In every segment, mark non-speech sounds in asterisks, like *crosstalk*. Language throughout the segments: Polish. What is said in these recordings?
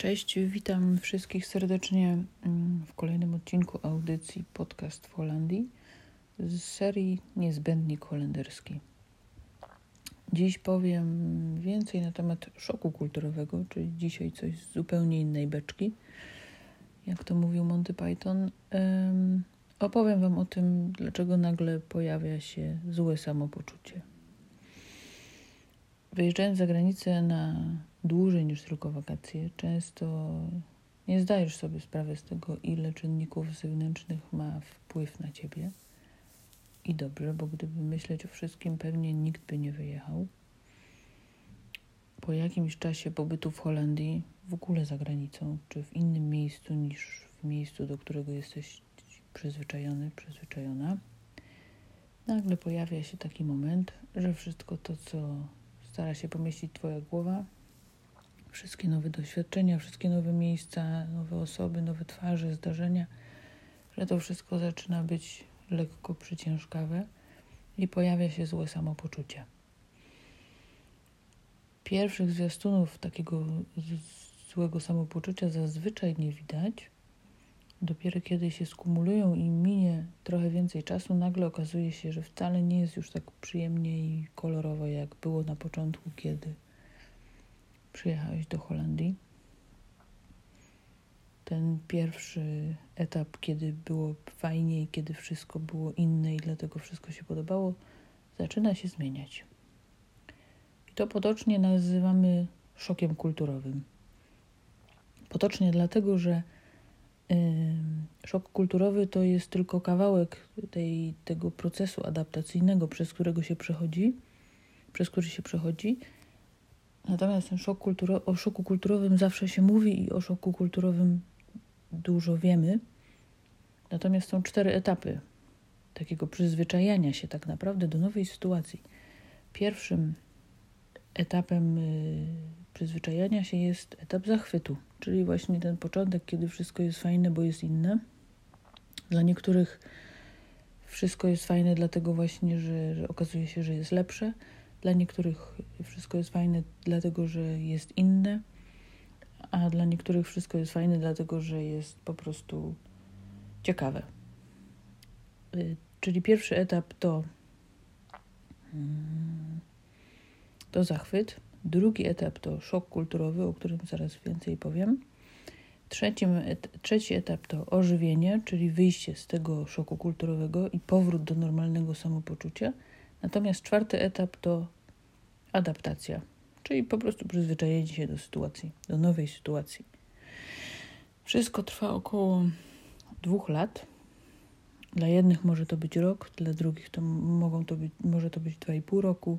Cześć, witam wszystkich serdecznie mm, w kolejnym odcinku audycji Podcast w Holandii z serii Niezbędnik Holenderski. Dziś powiem więcej na temat szoku kulturowego, czyli dzisiaj coś z zupełnie innej beczki, jak to mówił Monty Python. Opowiem Wam o tym, dlaczego nagle pojawia się złe samopoczucie. Wyjeżdżając za granicę na dłużej niż tylko wakacje, często nie zdajesz sobie sprawy z tego, ile czynników zewnętrznych ma wpływ na ciebie. I dobrze, bo gdyby myśleć o wszystkim, pewnie nikt by nie wyjechał. Po jakimś czasie pobytu w Holandii, w ogóle za granicą, czy w innym miejscu niż w miejscu, do którego jesteś przyzwyczajony, przyzwyczajona, nagle pojawia się taki moment, że wszystko to, co stara się pomieścić Twoja głowa, wszystkie nowe doświadczenia, wszystkie nowe miejsca, nowe osoby, nowe twarze, zdarzenia, że to wszystko zaczyna być lekko przyciężkawe i pojawia się złe samopoczucie. Pierwszych zwiastunów takiego złego samopoczucia zazwyczaj nie widać. Dopiero kiedy się skumulują i minie trochę więcej czasu, nagle okazuje się, że wcale nie jest już tak przyjemnie i kolorowo, jak było na początku, kiedy przyjechałeś do Holandii. Ten pierwszy etap, kiedy było fajnie i kiedy wszystko było inne i dlatego wszystko się podobało, zaczyna się zmieniać. I to potocznie nazywamy szokiem kulturowym. Potocznie dlatego, że szok kulturowy to jest tylko kawałek tej, tego procesu adaptacyjnego, przez którego się przechodzi, przez który się przechodzi Natomiast ten szok kulturo- o szoku kulturowym zawsze się mówi i o szoku kulturowym dużo wiemy. Natomiast są cztery etapy takiego przyzwyczajania się tak naprawdę do nowej sytuacji. Pierwszym etapem y, przyzwyczajania się jest etap zachwytu, czyli właśnie ten początek, kiedy wszystko jest fajne, bo jest inne. Dla niektórych wszystko jest fajne, dlatego właśnie, że, że okazuje się, że jest lepsze. Dla niektórych wszystko jest fajne, dlatego że jest inne, a dla niektórych wszystko jest fajne, dlatego że jest po prostu ciekawe. Y, czyli pierwszy etap to, mm, to zachwyt, drugi etap to szok kulturowy, o którym zaraz więcej powiem. Trzecim, trzeci etap to ożywienie, czyli wyjście z tego szoku kulturowego i powrót do normalnego samopoczucia. Natomiast czwarty etap to adaptacja, czyli po prostu przyzwyczajenie się do sytuacji, do nowej sytuacji. Wszystko trwa około dwóch lat. Dla jednych może to być rok, dla drugich to mogą to być, może to być dwa i pół roku.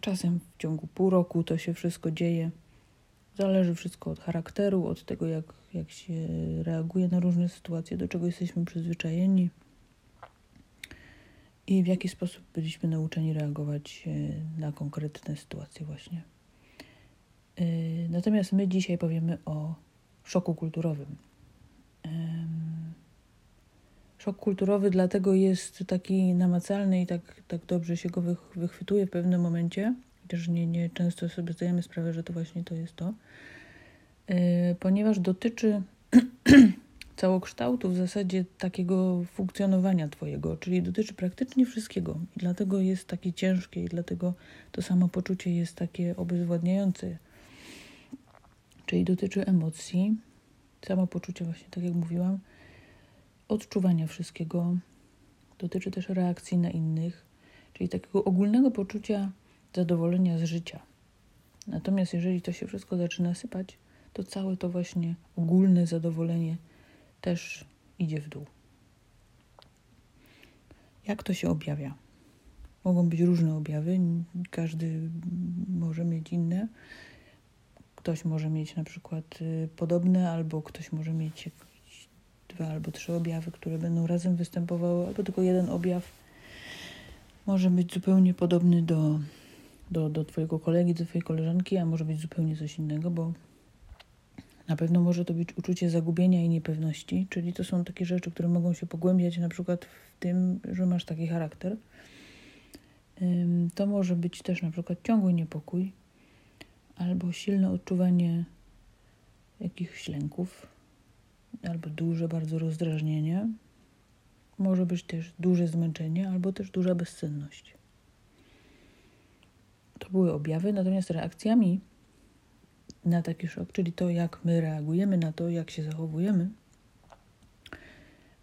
Czasem w ciągu pół roku to się wszystko dzieje. Zależy wszystko od charakteru, od tego, jak, jak się reaguje na różne sytuacje, do czego jesteśmy przyzwyczajeni i w jaki sposób byliśmy nauczeni reagować e, na konkretne sytuacje właśnie. E, natomiast my dzisiaj powiemy o szoku kulturowym. Szok kulturowy dlatego jest taki namacalny i tak, tak dobrze się go wychwytuje w pewnym momencie, chociaż nie, nie często sobie zdajemy sprawę, że to właśnie to jest to, e, ponieważ dotyczy *clears throat* całokształtu w zasadzie takiego funkcjonowania Twojego, czyli dotyczy praktycznie wszystkiego. I dlatego jest takie ciężkie i dlatego to samopoczucie jest takie obezwładniające. Czyli dotyczy emocji, samopoczucia właśnie, tak jak mówiłam, odczuwania wszystkiego, dotyczy też reakcji na innych, czyli takiego ogólnego poczucia zadowolenia z życia. Natomiast jeżeli to się wszystko zaczyna sypać, to całe to właśnie ogólne zadowolenie też idzie w dół. Jak to się objawia? Mogą być różne objawy, każdy może mieć inne. Ktoś może mieć na przykład y, podobne, albo ktoś może mieć dwa albo trzy objawy, które będą razem występowały, albo tylko jeden objaw może być zupełnie podobny do, do, do Twojego kolegi, do Twojej koleżanki, a może być zupełnie coś innego, bo na pewno może to być uczucie zagubienia i niepewności, czyli to są takie rzeczy, które mogą się pogłębiać na przykład w tym, że masz taki charakter. To może być też na przykład ciągły niepokój albo silne odczuwanie jakichś lęków, albo duże bardzo rozdrażnienie. Może być też duże zmęczenie, albo też duża bezsenność. To były objawy, natomiast reakcjami na taki szok, czyli to, jak my reagujemy na to, jak się zachowujemy,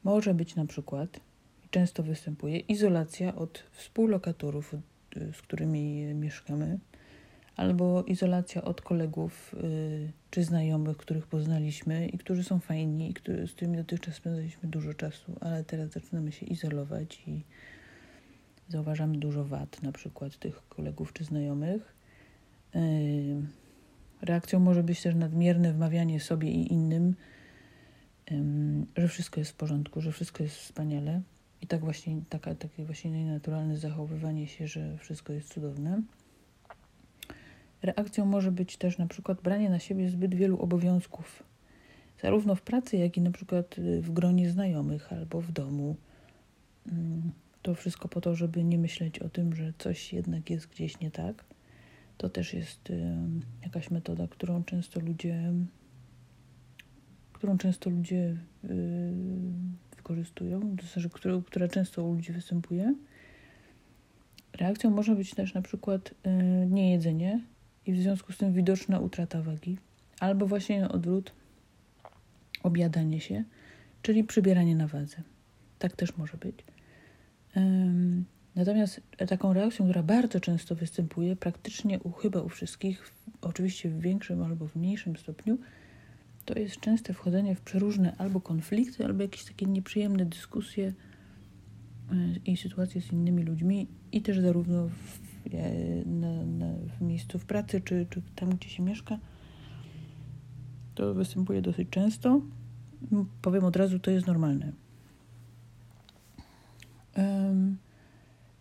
może być na przykład, często występuje, izolacja od współlokatorów, z którymi mieszkamy, albo izolacja od kolegów y, czy znajomych, których poznaliśmy i którzy są fajni, i który, z którymi dotychczas spędzaliśmy dużo czasu, ale teraz zaczynamy się izolować i zauważamy dużo wad, na przykład tych kolegów czy znajomych. Y, reakcją może być też nadmierne wmawianie sobie i innym, że wszystko jest w porządku, że wszystko jest wspaniale. I tak właśnie, taka, takie właśnie naturalne zachowywanie się, że wszystko jest cudowne. Reakcją może być też na przykład branie na siebie zbyt wielu obowiązków, zarówno w pracy, jak i na przykład y, w gronie znajomych albo w domu. Mm, to wszystko po to, żeby nie myśleć o tym, że coś jednak jest gdzieś nie tak. To też jest jakaś metoda, którą często ludzie, którą często ludzie y, wykorzystują, to znaczy, która, która często u ludzi występuje. Reakcją może być też na przykład y, niejedzenie i w związku z tym widoczna utrata wagi, albo właśnie na odwrót objadanie się, czyli przybieranie na wadze. Tak też może być. Natomiast taką reakcją, która bardzo często występuje, praktycznie u, chyba u wszystkich, oczywiście w większym albo w mniejszym stopniu, to jest częste wchodzenie w przeróżne albo konflikty, albo jakieś takie nieprzyjemne dyskusje e, i sytuacje z innymi ludźmi, i też zarówno w, na, na, w miejscu w pracy, czy, czy tam, gdzie się mieszka. To występuje dosyć często. Powiem od razu, to jest normalne.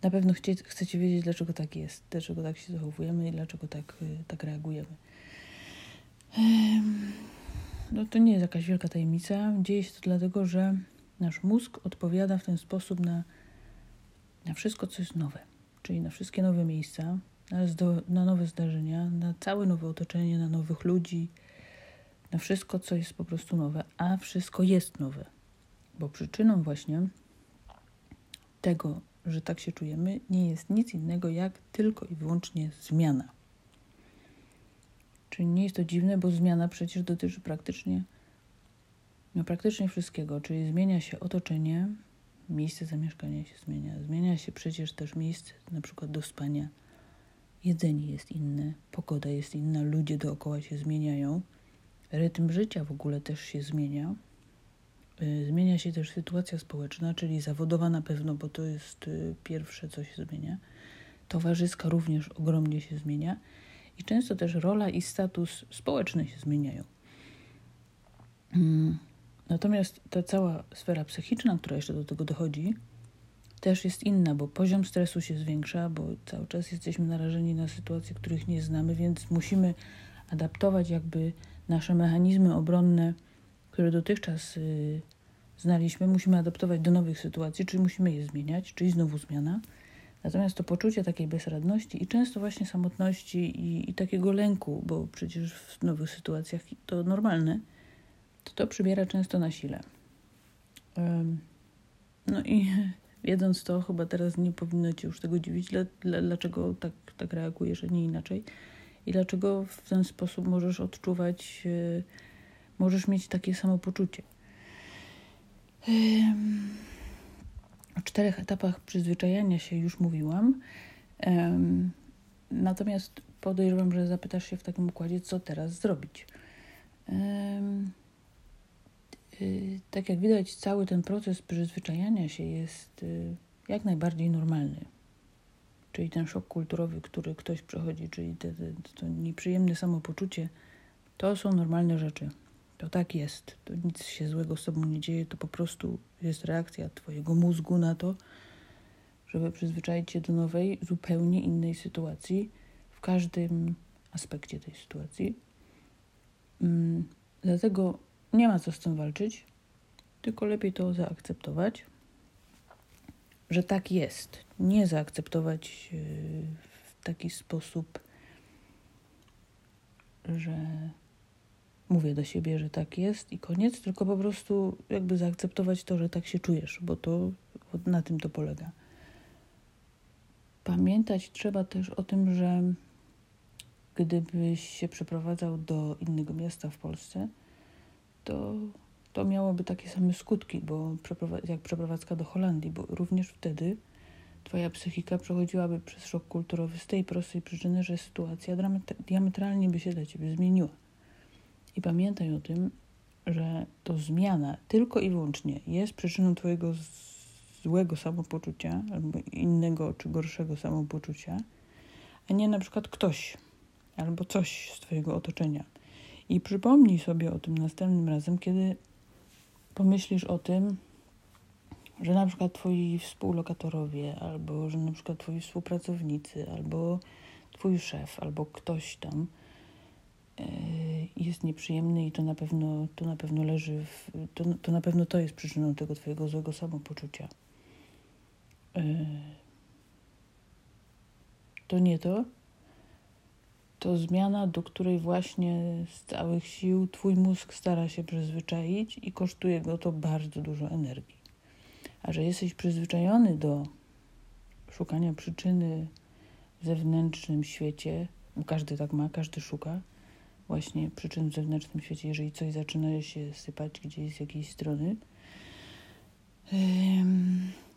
Na pewno chcie, chcecie wiedzieć, dlaczego tak jest, dlaczego tak się zachowujemy i dlaczego tak, y, tak reagujemy. No to nie jest jakaś wielka tajemnica. Dzieje się to dlatego, że nasz mózg odpowiada w ten sposób na, na wszystko, co jest nowe, czyli na wszystkie nowe miejsca, na, nowe zdarzenia, na całe nowe otoczenie, na nowych ludzi, na wszystko, co jest po prostu nowe, a wszystko jest nowe. Bo przyczyną właśnie tego, że tak się czujemy, nie jest nic innego jak tylko i wyłącznie zmiana. Czyli nie jest to dziwne, bo zmiana przecież dotyczy praktycznie, no praktycznie wszystkiego, czyli zmienia się otoczenie, miejsce zamieszkania się zmienia, zmienia się przecież też miejsce na przykład do spania, jedzenie jest inne, pogoda jest inna, ludzie dookoła się zmieniają, rytm życia w ogóle też się zmienia. Y, zmienia się też sytuacja społeczna, czyli zawodowa na pewno, bo to jest y, pierwsze, co się zmienia. Towarzyska również ogromnie się zmienia i często też rola i status społeczny się zmieniają. Natomiast ta cała sfera psychiczna, która jeszcze do tego dochodzi, też jest inna, bo poziom stresu się zwiększa, bo cały czas jesteśmy narażeni na sytuacje, których nie znamy, więc musimy adaptować jakby nasze mechanizmy obronne, które dotychczas y, znaliśmy, musimy adaptować do nowych sytuacji, czyli musimy je zmieniać, czyli znowu zmiana. Natomiast to poczucie takiej bezradności i często właśnie samotności i, i takiego lęku, bo przecież w nowych sytuacjach to normalne, to to przybiera często na sile. No i *laughs* wiedząc to, chyba teraz nie powinno Cię już tego dziwić, dlaczego tak, tak reagujesz, a nie inaczej. I dlaczego w ten sposób możesz odczuwać, e, możesz mieć takie samopoczucie. O czterech etapach przyzwyczajania się już mówiłam. Natomiast podejrzewam, że zapytasz się w takim układzie, co teraz zrobić. Y, tak jak widać, cały ten proces przyzwyczajania się jest y, jak najbardziej normalny. Czyli ten szok kulturowy, który ktoś przechodzi, czyli te, te, to nieprzyjemne samopoczucie, to są normalne rzeczy. To tak jest. To nic się złego z tobą nie dzieje, to po prostu jest reakcja twojego mózgu na to, żeby przyzwyczaić się do nowej, zupełnie innej sytuacji w każdym aspekcie tej sytuacji. Mm, dlatego nie ma co z tym walczyć, tylko lepiej to zaakceptować, że tak jest. Nie zaakceptować yy, w taki sposób, że mówię do siebie, że tak jest i koniec, tylko po prostu jakby zaakceptować to, że tak się czujesz, bo to na tym to polega. Pamiętać trzeba też o tym, że gdybyś się przeprowadzał do innego miasta w Polsce, to to miałoby takie same skutki, bo jak przeprowadzka do Holandii, bo również wtedy twoja psychika przechodziłaby przez szok kulturowy z tej prostej przyczyny, że sytuacja diametralnie by się dla ciebie zmieniła. I pamiętaj o tym, że to zmiana tylko i wyłącznie jest przyczyną twojego złego samopoczucia albo innego czy gorszego samopoczucia, a nie na przykład ktoś albo coś z twojego otoczenia. I przypomnij sobie o tym następnym razem, kiedy pomyślisz o tym, że na przykład twoi współlokatorowie, albo że na przykład twoi współpracownicy, albo twój szef, albo ktoś tam yy, jest nieprzyjemny i to na pewno, to na pewno leży, w, to, to na pewno to jest przyczyną tego twojego złego samopoczucia. Yy, to nie to, to zmiana, do której właśnie z całych sił Twój mózg stara się przyzwyczaić i kosztuje go to bardzo dużo energii. A że jesteś przyzwyczajony do szukania przyczyny w zewnętrznym świecie, bo każdy tak ma, każdy szuka właśnie przyczyn w zewnętrznym świecie, jeżeli coś zaczyna się sypać gdzieś z jakiejś strony,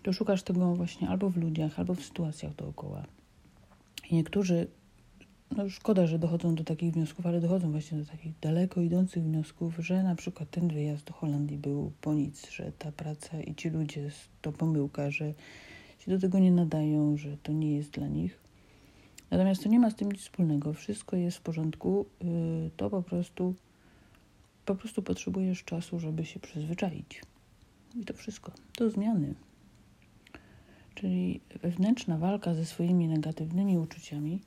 to szukasz tego właśnie albo w ludziach, albo w sytuacjach dookoła. I niektórzy no szkoda, że dochodzą do takich wniosków, ale dochodzą właśnie do takich daleko idących wniosków, że na przykład ten wyjazd do Holandii był po nic, że ta praca i ci ludzie to pomyłka, że się do tego nie nadają, że to nie jest dla nich. Natomiast to nie ma z tym nic wspólnego. Wszystko jest w porządku. Y, to po prostu po prostu potrzebujesz czasu, żeby się przyzwyczaić. I to wszystko. To zmiany. Czyli wewnętrzna walka ze swoimi negatywnymi uczuciami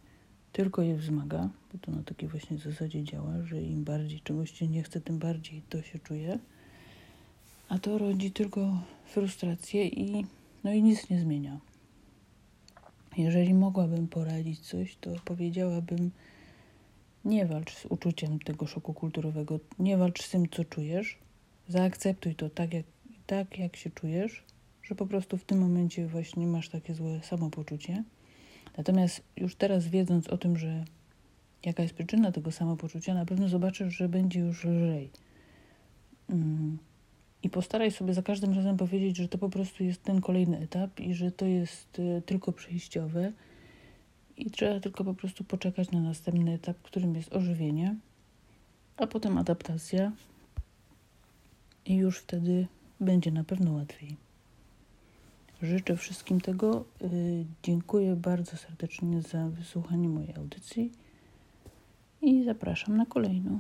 tylko je wzmaga, bo to na takiej właśnie zasadzie działa, że im bardziej czegoś się nie chce, tym bardziej to się czuje. A to rodzi tylko frustrację i, no i nic nie zmienia. Jeżeli mogłabym poradzić coś, to powiedziałabym: nie walcz z uczuciem tego szoku kulturowego, nie walcz z tym, co czujesz. Zaakceptuj to tak jak, tak, jak się czujesz, że po prostu w tym momencie właśnie masz takie złe samopoczucie Natomiast już teraz wiedząc o tym, że jaka jest przyczyna tego samopoczucia, na pewno zobaczysz, że będzie już lżej. Mm. I postaraj sobie za każdym razem powiedzieć, że to po prostu jest ten kolejny etap i że to jest y, tylko przejściowe i trzeba tylko po prostu poczekać na następny etap, którym jest ożywienie, a potem adaptacja i już wtedy będzie na pewno łatwiej. Życzę wszystkim tego. Y, dziękuję bardzo serdecznie za wysłuchanie mojej audycji i zapraszam na kolejną.